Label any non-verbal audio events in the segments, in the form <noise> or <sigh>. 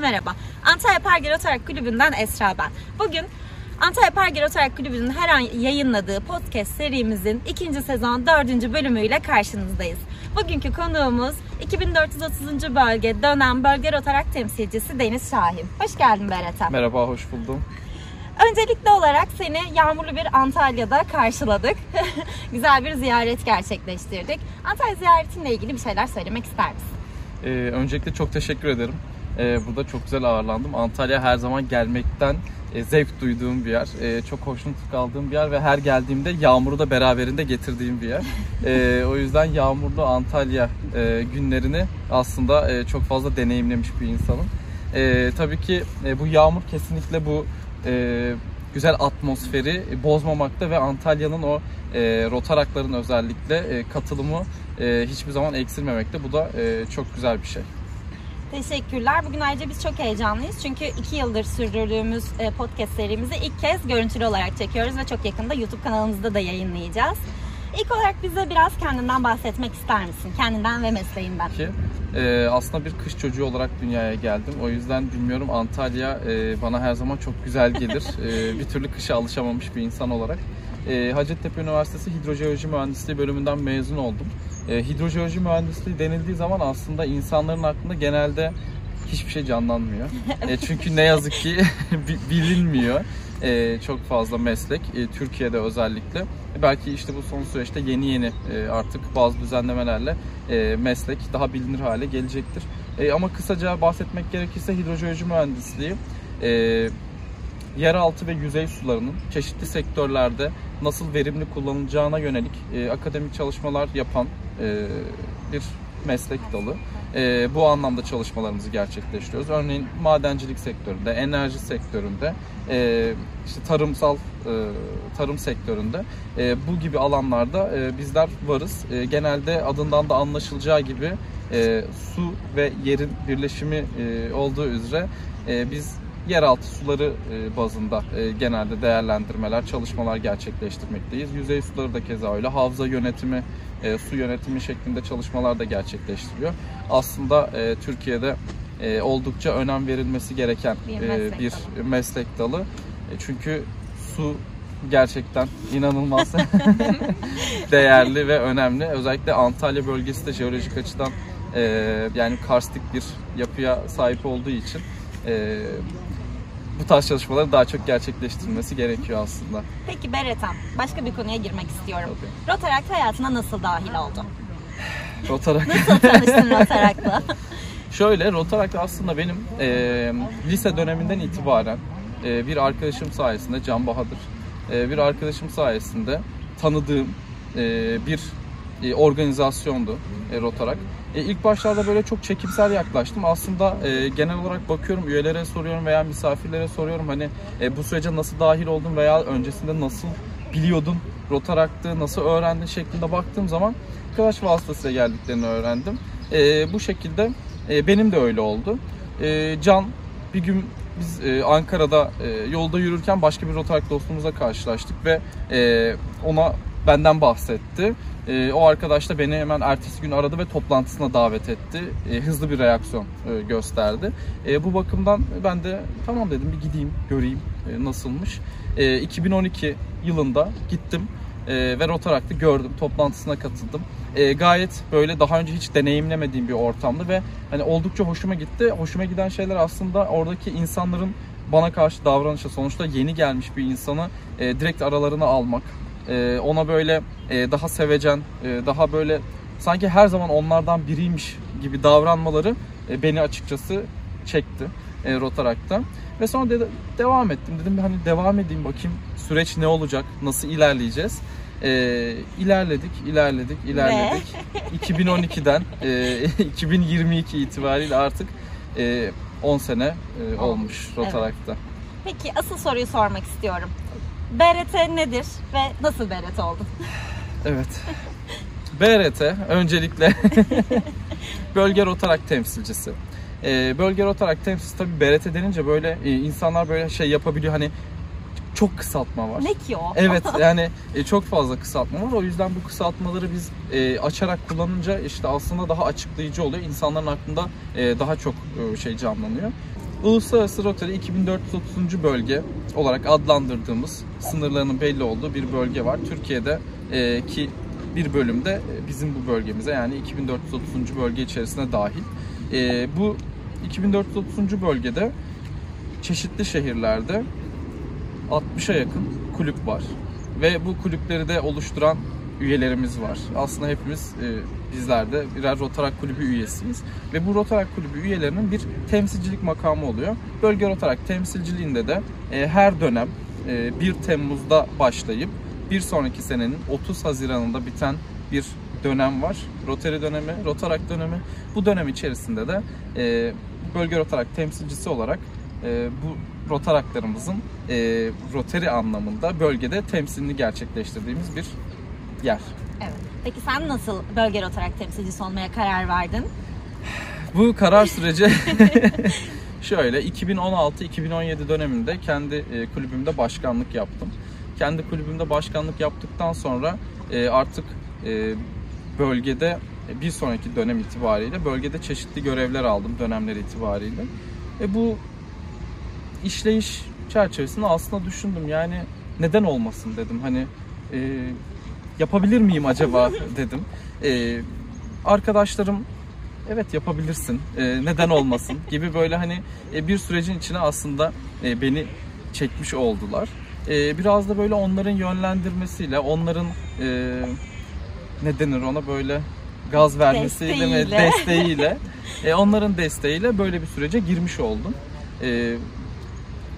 merhaba. Antalya Perger Otarak Kulübü'nden Esra ben. Bugün Antalya Perger Otarak Kulübü'nün her an yayınladığı podcast serimizin ikinci sezon dördüncü bölümüyle karşınızdayız. Bugünkü konuğumuz 2430. bölge dönem bölge Otarak temsilcisi Deniz Şahin. Hoş geldin Beret'e. Merhaba, hoş buldum. Öncelikli olarak seni yağmurlu bir Antalya'da karşıladık. <laughs> Güzel bir ziyaret gerçekleştirdik. Antalya ziyaretinle ilgili bir şeyler söylemek ister misin? Ee, öncelikle çok teşekkür ederim. Ee, burada çok güzel ağırlandım. Antalya her zaman gelmekten e, zevk duyduğum bir yer. E, çok hoşnut kaldığım bir yer ve her geldiğimde yağmuru da beraberinde getirdiğim bir yer. E, o yüzden yağmurlu Antalya e, günlerini aslında e, çok fazla deneyimlemiş bir insanım. E, tabii ki e, bu yağmur kesinlikle bu e, güzel atmosferi bozmamakta ve Antalya'nın o e, rotarakların özellikle e, katılımı e, hiçbir zaman eksilmemekte. Bu da e, çok güzel bir şey. Teşekkürler. Bugün ayrıca biz çok heyecanlıyız. Çünkü iki yıldır sürdürdüğümüz e, podcast serimizi ilk kez görüntülü olarak çekiyoruz ve çok yakında YouTube kanalımızda da yayınlayacağız. İlk olarak bize biraz kendinden bahsetmek ister misin? Kendinden ve mesleğinden. Ki, e, aslında bir kış çocuğu olarak dünyaya geldim. O yüzden bilmiyorum Antalya e, bana her zaman çok güzel gelir. <laughs> e, bir türlü kışa alışamamış bir insan olarak. E, Hacettepe Üniversitesi Hidrojeoloji Mühendisliği bölümünden mezun oldum. E, hidrojeoloji mühendisliği denildiği zaman aslında insanların aklında genelde hiçbir şey canlanmıyor. <laughs> e, çünkü ne yazık ki <laughs> bilinmiyor e, çok fazla meslek e, Türkiye'de özellikle. E, belki işte bu son süreçte yeni yeni e, artık bazı düzenlemelerle e, meslek daha bilinir hale gelecektir. E, ama kısaca bahsetmek gerekirse hidrojeoloji mühendisliği e, yeraltı ve yüzey sularının çeşitli sektörlerde nasıl verimli kullanılacağına yönelik e, akademik çalışmalar yapan e, bir meslek dalı. E, bu anlamda çalışmalarımızı gerçekleştiriyoruz. Örneğin madencilik sektöründe, enerji sektöründe, e, işte tarımsal e, tarım sektöründe e, bu gibi alanlarda e, bizler varız. E, genelde adından da anlaşılacağı gibi e, su ve yerin birleşimi e, olduğu üzere e, biz yeraltı suları e, bazında e, genelde değerlendirmeler, çalışmalar gerçekleştirmekteyiz. Yüzey suları da keza öyle. Havza yönetimi, e, su yönetimi şeklinde çalışmalar da gerçekleştiriyor. Aslında Türkiye'de oldukça önem verilmesi gereken bir meslek, bir dalı. meslek dalı. Çünkü su gerçekten inanılmaz <laughs> değerli ve önemli. Özellikle Antalya bölgesi de jeolojik açıdan yani karstik bir yapıya sahip olduğu için bu tarz çalışmaları daha çok gerçekleştirilmesi gerekiyor aslında. Peki Beretam, başka bir konuya girmek istiyorum. Tabii. Rotaract hayatına nasıl dahil oldu? Rotaract. nasıl tanıştın Rotaract'la? <laughs> Şöyle, Rotaract aslında benim e, lise döneminden itibaren e, bir arkadaşım sayesinde, Can Bahadır, e, bir arkadaşım sayesinde tanıdığım e, bir e, organizasyondu e, Rotaract. E, ilk başlarda böyle çok çekimsel yaklaştım. Aslında e, genel olarak bakıyorum üyelere soruyorum veya misafirlere soruyorum hani e, bu sürece nasıl dahil oldun veya öncesinde nasıl biliyordun Rotaract'ı nasıl öğrendin şeklinde baktığım zaman arkadaş vasıtasıyla geldiklerini öğrendim. E, bu şekilde e, benim de öyle oldu. E, Can bir gün biz e, Ankara'da e, yolda yürürken başka bir Rotaract dostumuzla karşılaştık ve e, ona benden bahsetti. E, o arkadaş da beni hemen ertesi gün aradı ve toplantısına davet etti. E, hızlı bir reaksiyon e, gösterdi. E, bu bakımdan ben de tamam dedim bir gideyim göreyim e, nasılmış. E, 2012 yılında gittim e, ve Rotaract'ı gördüm. Toplantısına katıldım. E, gayet böyle daha önce hiç deneyimlemediğim bir ortamdı ve hani oldukça hoşuma gitti. Hoşuma giden şeyler aslında oradaki insanların bana karşı davranışı sonuçta yeni gelmiş bir insanı e, direkt aralarına almak ona böyle e, daha sevecen, e, daha böyle sanki her zaman onlardan biriymiş gibi davranmaları e, beni açıkçası çekti e, Rotarak'ta. Ve sonra de, devam ettim. Dedim hani devam edeyim bakayım süreç ne olacak, nasıl ilerleyeceğiz. E, ilerledik, ilerledik, ilerledik. <laughs> 2012'den e, <laughs> 2022 itibariyle artık e, 10 sene e, olmuş Rotarak'ta. Evet. Peki asıl soruyu sormak istiyorum. BRT nedir ve nasıl BRT oldun? Evet. BRT öncelikle <laughs> bölge rotarak temsilcisi. Ee, bölge rotarak temsilcisi tabii BRT denince böyle e, insanlar böyle şey yapabiliyor hani çok kısaltma var. Ne ki o? Evet <laughs> yani e, çok fazla kısaltma var. O yüzden bu kısaltmaları biz e, açarak kullanınca işte aslında daha açıklayıcı oluyor. İnsanların aklında e, daha çok e, şey canlanıyor. Uluslararası Rotary 2430. bölge olarak adlandırdığımız sınırlarının belli olduğu bir bölge var. Türkiye'de e, ki bir bölümde e, bizim bu bölgemize yani 2430. bölge içerisine dahil. E, bu 2430. bölgede çeşitli şehirlerde 60'a yakın kulüp var. Ve bu kulüpleri de oluşturan üyelerimiz var. Aslında hepimiz e, bizler de birer Rotarak Kulübü üyesiyiz. Ve bu Rotarak Kulübü üyelerinin bir temsilcilik makamı oluyor. Bölge Rotarak temsilciliğinde de e, her dönem e, 1 Temmuz'da başlayıp bir sonraki senenin 30 Haziran'ında biten bir dönem var. Rotary dönemi, Rotarak dönemi. Bu dönem içerisinde de e, bölge Rotarak temsilcisi olarak e, bu Rotaraklarımızın e, Rotary anlamında bölgede temsilini gerçekleştirdiğimiz bir yer. Evet. Peki sen nasıl bölge Rotaract temsilcisi olmaya karar verdin? Bu karar süreci <laughs> <laughs> şöyle 2016-2017 döneminde kendi e, kulübümde başkanlık yaptım. Kendi kulübümde başkanlık yaptıktan sonra e, artık e, bölgede bir sonraki dönem itibariyle bölgede çeşitli görevler aldım dönemler itibariyle. Ve bu işleyiş çerçevesinde aslında düşündüm yani neden olmasın dedim hani e, yapabilir miyim acaba dedim. E, arkadaşlarım evet yapabilirsin e, neden olmasın gibi böyle hani e, bir sürecin içine aslında e, beni çekmiş oldular. E, biraz da böyle onların yönlendirmesiyle onların e, ne denir ona böyle gaz vermesiyle mi Desteğiyle. desteğiyle e, onların desteğiyle böyle bir sürece girmiş oldum. E,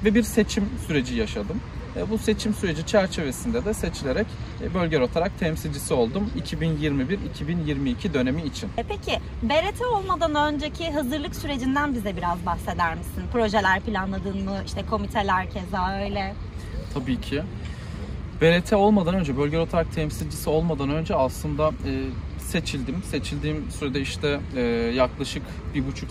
ve bir seçim süreci yaşadım. E, Bu seçim süreci çerçevesinde de seçilerek e, bölge rotarak temsilcisi oldum 2021-2022 dönemi için. E peki BRT olmadan önceki hazırlık sürecinden bize biraz bahseder misin? Projeler planladın mı? İşte komiteler keza öyle. Tabii ki. BRT olmadan önce, bölge rotarak temsilcisi olmadan önce aslında e, seçildim. Seçildiğim sürede işte e, yaklaşık bir buçuk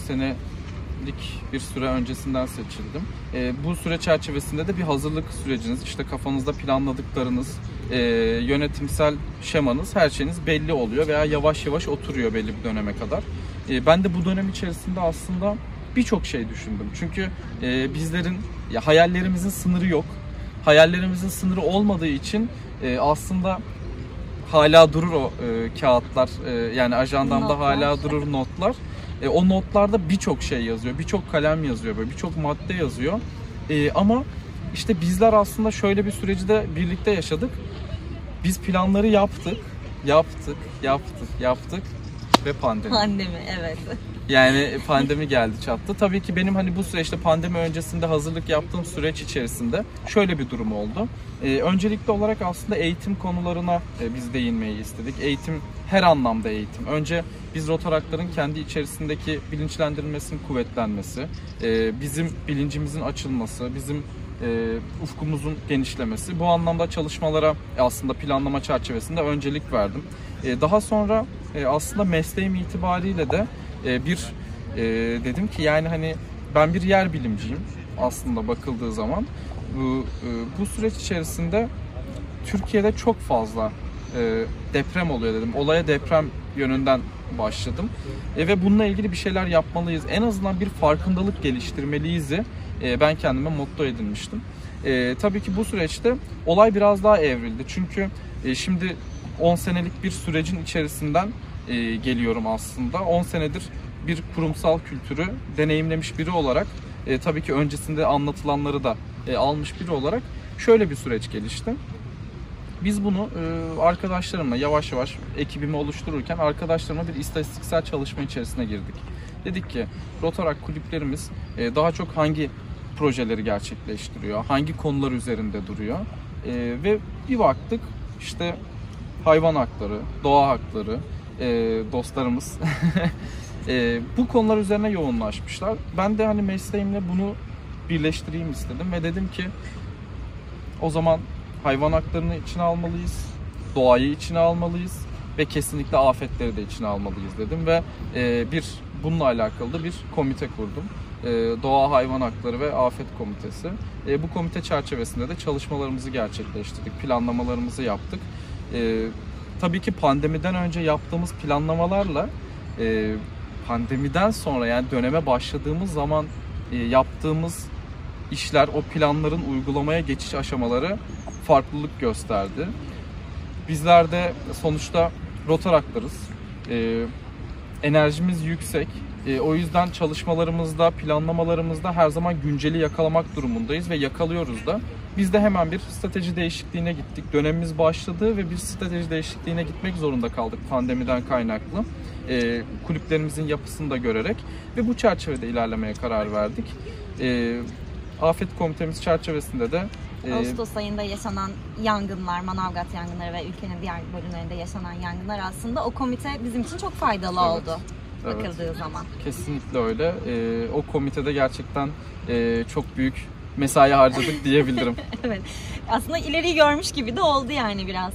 senelik bir süre öncesinden seçildim. E, bu süre çerçevesinde de bir hazırlık süreciniz, işte kafanızda planladıklarınız, e, yönetimsel şemanız, her şeyiniz belli oluyor veya yavaş yavaş oturuyor belli bir döneme kadar. E, ben de bu dönem içerisinde aslında birçok şey düşündüm. Çünkü e, bizlerin ya hayallerimizin sınırı yok hayallerimizin sınırı olmadığı için e, aslında hala durur o e, kağıtlar e, yani ajandamda Notlar. hala durur notlar. E, o notlarda birçok şey yazıyor, birçok kalem yazıyor, böyle birçok madde yazıyor. E, ama işte bizler aslında şöyle bir süreci de birlikte yaşadık. Biz planları yaptık, yaptık, yaptık, yaptık ve pandemi. Pandemi evet. Yani pandemi geldi çattı. Tabii ki benim hani bu süreçte pandemi öncesinde hazırlık yaptığım süreç içerisinde şöyle bir durum oldu. Ee, öncelikli olarak aslında eğitim konularına e, biz değinmeyi istedik. Eğitim her anlamda eğitim. Önce biz rotarakların kendi içerisindeki bilinçlendirilmesinin kuvvetlenmesi, e, bizim bilincimizin açılması, bizim e, ufkumuzun genişlemesi. Bu anlamda çalışmalara aslında planlama çerçevesinde öncelik verdim. E, daha sonra e, aslında mesleğim itibariyle de e, bir e, dedim ki yani hani ben bir yer bilimciyim aslında bakıldığı zaman. Bu, e, bu süreç içerisinde Türkiye'de çok fazla e, deprem oluyor dedim. Olaya deprem yönünden başladım. E, ve bununla ilgili bir şeyler yapmalıyız. En azından bir farkındalık geliştirmeliyiz. E, ben kendime motto edinmiştim. E, tabii ki bu süreçte olay biraz daha evrildi. Çünkü e, şimdi 10 senelik bir sürecin içerisinden e, geliyorum aslında. 10 senedir bir kurumsal kültürü deneyimlemiş biri olarak e, tabii ki öncesinde anlatılanları da e, almış biri olarak şöyle bir süreç gelişti. Biz bunu e, arkadaşlarımla yavaş yavaş ekibimi oluştururken arkadaşlarımla bir istatistiksel çalışma içerisine girdik. Dedik ki Rotarak kulüplerimiz e, daha çok hangi projeleri gerçekleştiriyor, hangi konular üzerinde duruyor E, ve bir baktık işte hayvan hakları, doğa hakları, dostlarımız <laughs> bu konular üzerine yoğunlaşmışlar. Ben de hani mesleğimle bunu birleştireyim istedim ve dedim ki o zaman hayvan haklarını içine almalıyız, doğayı içine almalıyız ve kesinlikle afetleri de içine almalıyız dedim ve e, bir bununla alakalı da bir komite kurdum. E, Doğa Hayvan Hakları ve Afet Komitesi. E, bu komite çerçevesinde de çalışmalarımızı gerçekleştirdik, planlamalarımızı yaptık. E, tabii ki pandemiden önce yaptığımız planlamalarla e, pandemiden sonra yani döneme başladığımız zaman e, yaptığımız işler, o planların uygulamaya geçiş aşamaları farklılık gösterdi. Bizler de sonuçta rotaraklarız. E, enerjimiz yüksek. E, o yüzden çalışmalarımızda, planlamalarımızda her zaman günceli yakalamak durumundayız ve yakalıyoruz da. Biz de hemen bir strateji değişikliğine gittik. Dönemimiz başladı ve bir strateji değişikliğine gitmek zorunda kaldık pandemiden kaynaklı. E, kulüplerimizin yapısını da görerek ve bu çerçevede ilerlemeye karar verdik. E, Afet Komitemiz çerçevesinde de Ağustos ayında yaşanan yangınlar, Manavgat yangınları ve ülkenin diğer bölümlerinde yaşanan yangınlar aslında o komite bizim için çok faydalı Evet. oldu Evet. bakıldığı zaman. Kesinlikle öyle. Ee, o komitede gerçekten e, çok büyük mesai harcadık <laughs> diyebilirim. evet. Aslında ileri görmüş gibi de oldu yani biraz.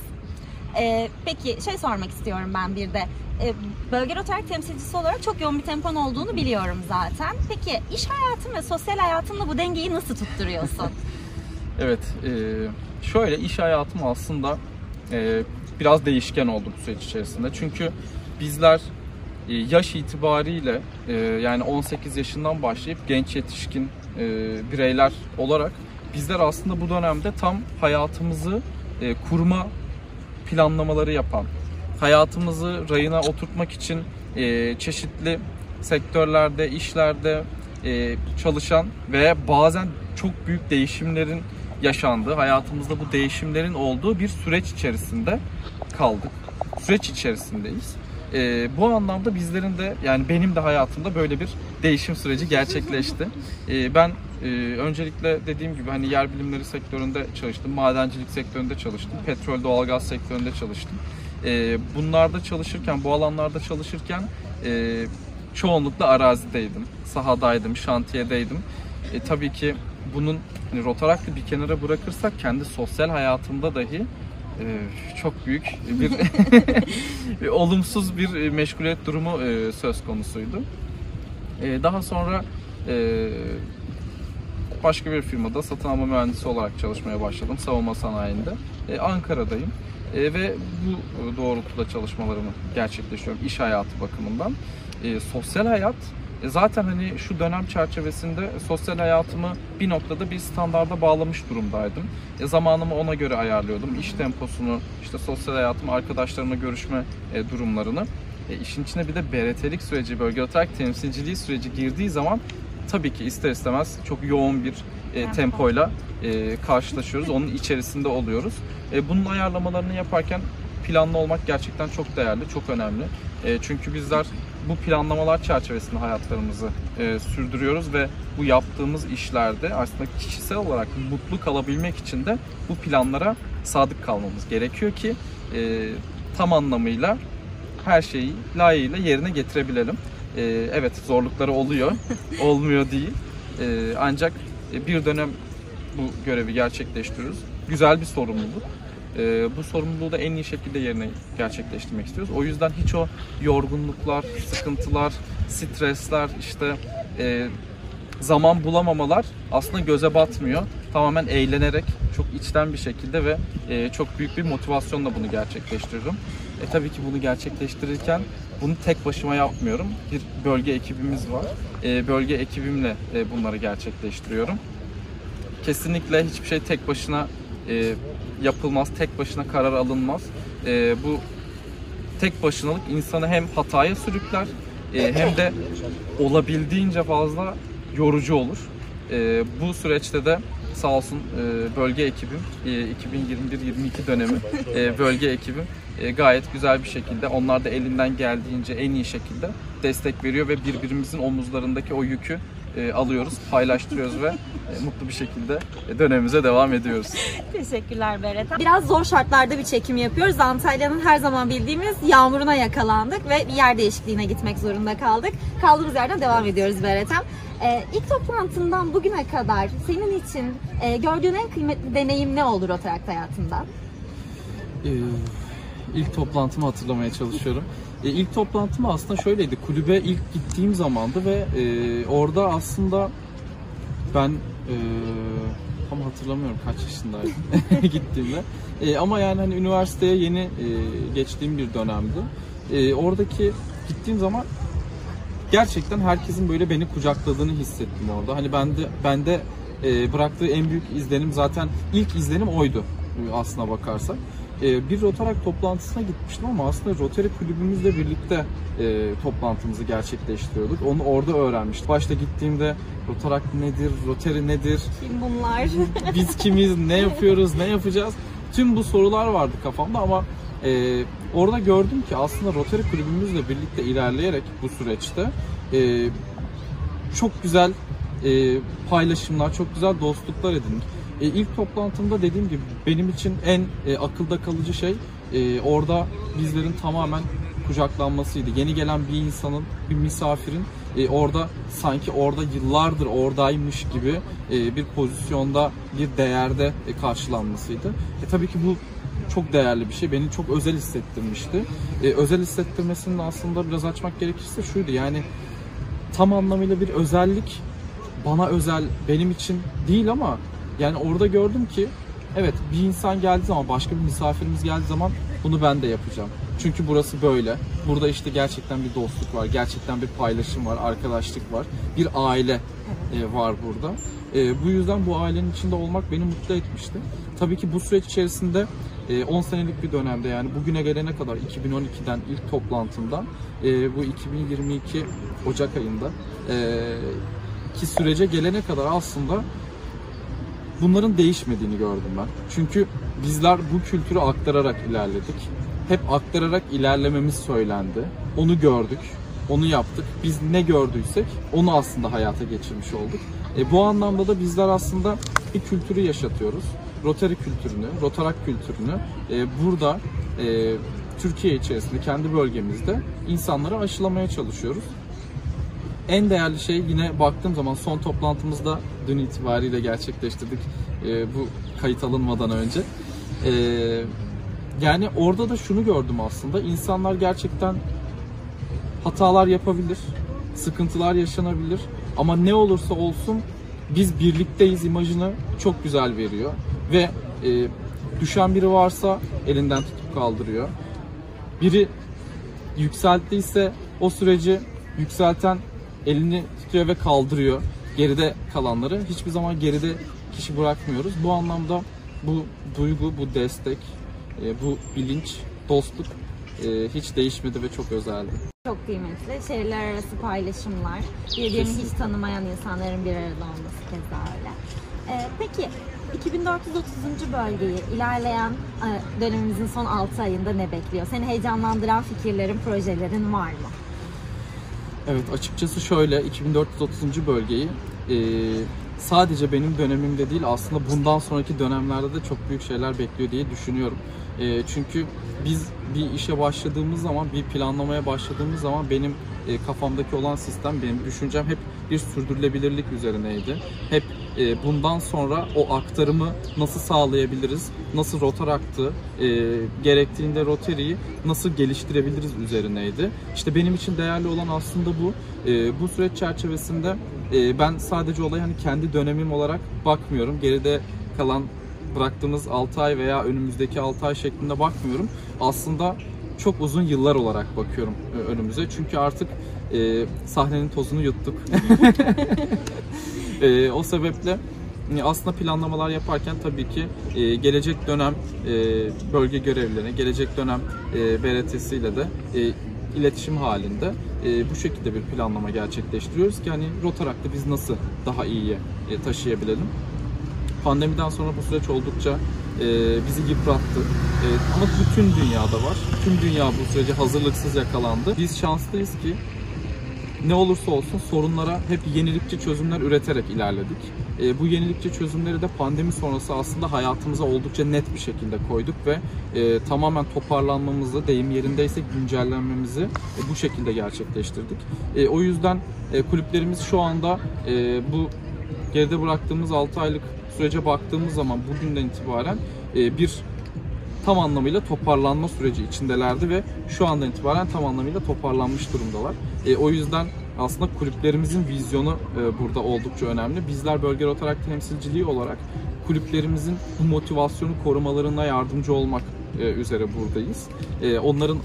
Ee, peki şey sormak istiyorum ben bir de. Ee, bölge Rotary temsilcisi olarak çok yoğun bir tempon olduğunu biliyorum zaten. Peki iş hayatın ve sosyal hayatınla bu dengeyi nasıl tutturuyorsun? <laughs> evet, e, şöyle iş hayatım aslında e, biraz değişken oldu bu süreç içerisinde. Çünkü bizler e, yaş itibariyle yani 18 yaşından başlayıp genç yetişkin bireyler olarak bizler aslında bu dönemde tam hayatımızı kurma planlamaları yapan, hayatımızı rayına oturtmak için çeşitli sektörlerde, işlerde çalışan ve bazen çok büyük değişimlerin yaşandığı, hayatımızda bu değişimlerin olduğu bir süreç içerisinde kaldık. Süreç içerisindeyiz. E, bu anlamda bizlerin de yani benim de hayatımda böyle bir değişim süreci gerçekleşti. E, ben e, öncelikle dediğim gibi hani yer bilimleri sektöründe çalıştım, madencilik sektöründe çalıştım, petrol doğalgaz sektöründe çalıştım. E, bunlarda çalışırken, bu alanlarda çalışırken e, çoğunlukla arazideydim, sahadaydım, şantiyedeydim. E, tabii ki bunun hani, rotaraklı bir kenara bırakırsak kendi sosyal hayatımda dahi e, çok büyük bir <laughs> <laughs> olumsuz bir meşguliyet durumu e, söz konusuydu. E, daha sonra e, başka bir firmada satın alma mühendisi olarak çalışmaya başladım savunma sanayinde. E, Ankara'dayım E, ve bu doğrultuda çalışmalarımı gerçekleştiriyorum iş hayatı bakımından. E, sosyal hayat e, zaten hani şu dönem çerçevesinde sosyal hayatımı bir noktada bir standarda bağlamış durumdaydım. E, zamanımı ona göre ayarlıyordum. İş temposunu, işte sosyal hayatımı, arkadaşlarımla görüşme e, durumlarını. E, işin içine bir de BRT'lik süreci, bölge olarak temsilciliği süreci girdiği zaman tabii ki ister istemez çok yoğun bir e, tempoyla e, karşılaşıyoruz. Onun içerisinde oluyoruz. E, bunun ayarlamalarını yaparken planlı olmak gerçekten çok değerli, çok önemli. E, çünkü bizler bu planlamalar çerçevesinde hayatlarımızı e, sürdürüyoruz ve bu yaptığımız işlerde aslında kişisel olarak mutlu kalabilmek için de bu planlara sadık kalmamız gerekiyor ki e, tam anlamıyla her şeyi layığıyla yerine getirebilelim. E, evet zorlukları oluyor, <laughs> olmuyor değil. E, ancak e, bir dönem bu görevi gerçekleştiriyoruz. Güzel bir sorumluluk. E, bu sorumluluğu da en iyi şekilde yerine gerçekleştirmek istiyoruz. O yüzden hiç o yorgunluklar, sıkıntılar, stresler, işte e, zaman bulamamalar aslında göze batmıyor. Tamamen eğlenerek, çok içten bir şekilde ve e, çok büyük bir motivasyonla bunu gerçekleştiriyorum. E, tabii ki bunu gerçekleştirirken bunu tek başıma yapmıyorum. Bir bölge ekibimiz var. E, bölge ekibimle e, bunları gerçekleştiriyorum. Kesinlikle hiçbir şey tek başına e, yapılmaz, tek başına karar alınmaz. E, bu tek başınalık insanı hem hataya sürükler e, hem de olabildiğince fazla yorucu olur. E, bu süreçte de sağ olsun e, bölge ekibim, e, 2021-22 dönemi e, bölge ekibim e, gayet güzel bir şekilde, onlar da elinden geldiğince en iyi şekilde destek veriyor ve birbirimizin omuzlarındaki o yükü e, alıyoruz, paylaştırıyoruz ve e, mutlu bir şekilde e, dönemimize devam ediyoruz. Teşekkürler Berat. Biraz zor şartlarda bir çekim yapıyoruz. Antalya'nın her zaman bildiğimiz yağmuruna yakalandık ve bir yer değişikliğine gitmek zorunda kaldık. Kaldığımız yerden devam ediyoruz Berat'em. Ee, ilk toplantından bugüne kadar senin için e, gördüğün en kıymetli deneyim ne oldu Rotaract hayatında? Ee, ilk toplantımı hatırlamaya çalışıyorum. Ee, ilk toplantım aslında şöyleydi. Kulübe ilk gittiğim zamandı ve e, orada aslında ben e, tam hatırlamıyorum kaç yaşındaydım <laughs> gittiğimde. E, ama yani hani üniversiteye yeni e, geçtiğim bir dönemdi. E, oradaki gittiğim zaman gerçekten herkesin böyle beni kucakladığını hissettim orada. Hani bende bende e, bıraktığı en büyük izlenim zaten ilk izlenim oydu e, aslına bakarsak. E, bir Rotarak toplantısına gitmiştim ama aslında Rotary kulübümüzle birlikte e, toplantımızı gerçekleştiriyorduk. Onu orada öğrenmiştim. Başta gittiğimde Rotarak nedir, Rotary nedir, Kim bunlar? <laughs> biz kimiz, ne yapıyoruz, ne yapacağız? Tüm bu sorular vardı kafamda ama e, orada gördüm ki aslında Rotary kulübümüzle birlikte ilerleyerek bu süreçte e, çok güzel e, paylaşımlar, çok güzel dostluklar edindik. E, ilk toplantımda dediğim gibi benim için en e, akılda kalıcı şey e, orada bizlerin tamamen kucaklanmasıydı. Yeni gelen bir insanın, bir misafirin e, orada sanki orada yıllardır oradaymış gibi e, bir pozisyonda, bir değerde e, karşılanmasıydı. E, tabii ki bu çok değerli bir şey. Beni çok özel hissettirmişti. E, özel hissettirmesini de aslında biraz açmak gerekirse şuydu yani tam anlamıyla bir özellik bana özel benim için değil ama yani orada gördüm ki evet bir insan geldiği zaman başka bir misafirimiz geldiği zaman bunu ben de yapacağım. Çünkü burası böyle. Burada işte gerçekten bir dostluk var, gerçekten bir paylaşım var, arkadaşlık var, bir aile e, var burada. E, bu yüzden bu ailenin içinde olmak beni mutlu etmişti. Tabii ki bu süreç içerisinde e, 10 senelik bir dönemde yani bugüne gelene kadar 2012'den ilk toplantımdan e, bu 2022 Ocak ayında e, ki sürece gelene kadar aslında bunların değişmediğini gördüm ben. Çünkü bizler bu kültürü aktararak ilerledik. Hep aktararak ilerlememiz söylendi. Onu gördük, onu yaptık. Biz ne gördüysek onu aslında hayata geçirmiş olduk. E, bu anlamda da bizler aslında bir kültürü yaşatıyoruz. Rotary kültürünü, Rotarak kültürünü e, burada e, Türkiye içerisinde, kendi bölgemizde insanlara aşılamaya çalışıyoruz en değerli şey yine baktığım zaman son toplantımızda dün itibariyle gerçekleştirdik e, bu kayıt alınmadan önce. E, yani orada da şunu gördüm aslında insanlar gerçekten hatalar yapabilir, sıkıntılar yaşanabilir ama ne olursa olsun biz birlikteyiz imajını çok güzel veriyor ve e, düşen biri varsa elinden tutup kaldırıyor. Biri yükselttiyse o süreci yükselten elini tutuyor ve kaldırıyor. Geride kalanları hiçbir zaman geride kişi bırakmıyoruz. Bu anlamda bu duygu, bu destek, e, bu bilinç, dostluk e, hiç değişmedi ve çok özeldi. Çok kıymetli. Şehirler arası paylaşımlar, birbirini hiç tanımayan insanların bir arada olması keza öyle. Ee, peki 2430. bölgeyi ilerleyen e, dönemimizin son 6 ayında ne bekliyor? Seni heyecanlandıran fikirlerin, projelerin var mı? Evet açıkçası şöyle 2430. bölgeyi e, sadece benim dönemimde değil aslında bundan sonraki dönemlerde de çok büyük şeyler bekliyor diye düşünüyorum. E, çünkü biz bir işe başladığımız zaman, bir planlamaya başladığımız zaman benim e, kafamdaki olan sistem, benim düşüncem hep bir sürdürülebilirlik üzerineydi. Hep e, bundan sonra o aktarımı nasıl sağlayabiliriz, nasıl rotaraktı, e, gerektiğinde Rotary'yi nasıl geliştirebiliriz üzerineydi. İşte benim için değerli olan aslında bu. E, bu süreç çerçevesinde e, ben sadece olaya hani kendi dönemim olarak bakmıyorum. Geride kalan bıraktığımız 6 ay veya önümüzdeki 6 ay şeklinde bakmıyorum. Aslında çok uzun yıllar olarak bakıyorum e, önümüze. Çünkü artık e, sahnenin tozunu yuttuk. <laughs> <laughs> E, o sebeple e, aslında planlamalar yaparken tabii ki e, gelecek dönem e, bölge görevlilerine, gelecek dönem e, BRT'si ile de e, iletişim halinde e, bu şekilde bir planlama gerçekleştiriyoruz ki hani Rotarak'ta biz nasıl daha iyiye e, taşıyabilelim. Pandemiden sonra bu süreç oldukça e, bizi yıprattı. E, ama bütün dünyada var. Tüm dünya bu sürece hazırlıksız yakalandı. Biz şanslıyız ki ne olursa olsun sorunlara hep yenilikçi çözümler üreterek ilerledik. E, bu yenilikçi çözümleri de pandemi sonrası aslında hayatımıza oldukça net bir şekilde koyduk ve e, tamamen toparlanmamızı, deyim yerindeyse güncellenmemizi e, bu şekilde gerçekleştirdik. E, o yüzden e, kulüplerimiz şu anda e, bu geride bıraktığımız 6 aylık sürece baktığımız zaman bugünden itibaren e, bir tam anlamıyla toparlanma süreci içindelerdi ve şu andan itibaren tam anlamıyla toparlanmış durumdalar. E, o yüzden aslında kulüplerimizin vizyonu e, burada oldukça önemli. Bizler Bölge Rotarak temsilciliği olarak kulüplerimizin bu motivasyonu korumalarına yardımcı olmak e, üzere buradayız. E, onların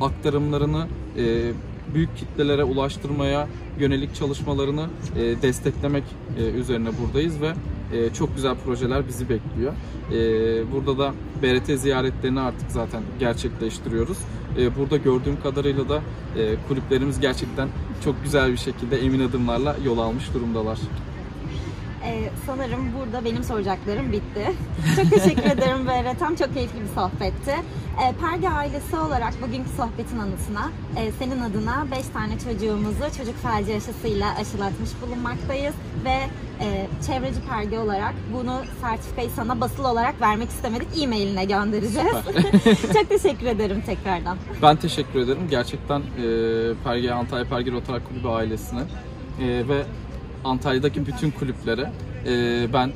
aktarımlarını e, büyük kitlelere ulaştırmaya yönelik çalışmalarını e, desteklemek e, üzerine buradayız ve e, çok güzel projeler bizi bekliyor. E, burada da BRT ziyaretlerini artık zaten gerçekleştiriyoruz. E, burada gördüğüm kadarıyla da e, kulüplerimiz gerçekten çok güzel bir şekilde emin adımlarla yol almış durumdalar. Ee, sanırım burada benim soracaklarım bitti. Çok teşekkür <laughs> ederim böyle tam çok keyifli bir sohbetti. Ee, Perge ailesi olarak bugünkü sohbetin anısına e, senin adına 5 tane çocuğumuzu çocuk felci aşısıyla aşılatmış bulunmaktayız ve e, çevreci Perge olarak bunu sertifikayı sana basılı olarak vermek istemedik. E-mailine göndereceğiz. <laughs> çok teşekkür ederim tekrardan. Ben teşekkür ederim. Gerçekten e, Perge, Antalya Perge Rotary Kulübü ailesine e, ve Antalya'daki bütün kulüplere e, ben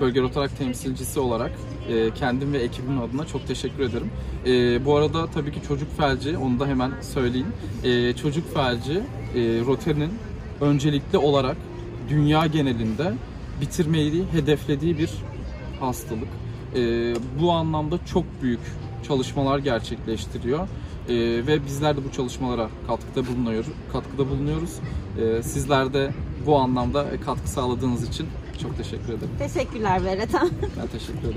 bölge Rotarak temsilcisi olarak e, kendim ve ekibimin adına çok teşekkür ederim. E, bu arada tabii ki çocuk felci, onu da hemen söyleyeyim. E, çocuk felci e, Rotary'nin öncelikli olarak dünya genelinde bitirmeyi hedeflediği bir hastalık. E, bu anlamda çok büyük çalışmalar gerçekleştiriyor. E, ve bizler de bu çalışmalara katkıda bulunuyoruz. Katkıda bulunuyoruz. E, sizler de bu anlamda katkı sağladığınız için çok teşekkür ederim. Teşekkürler Berat. Ben teşekkür ederim.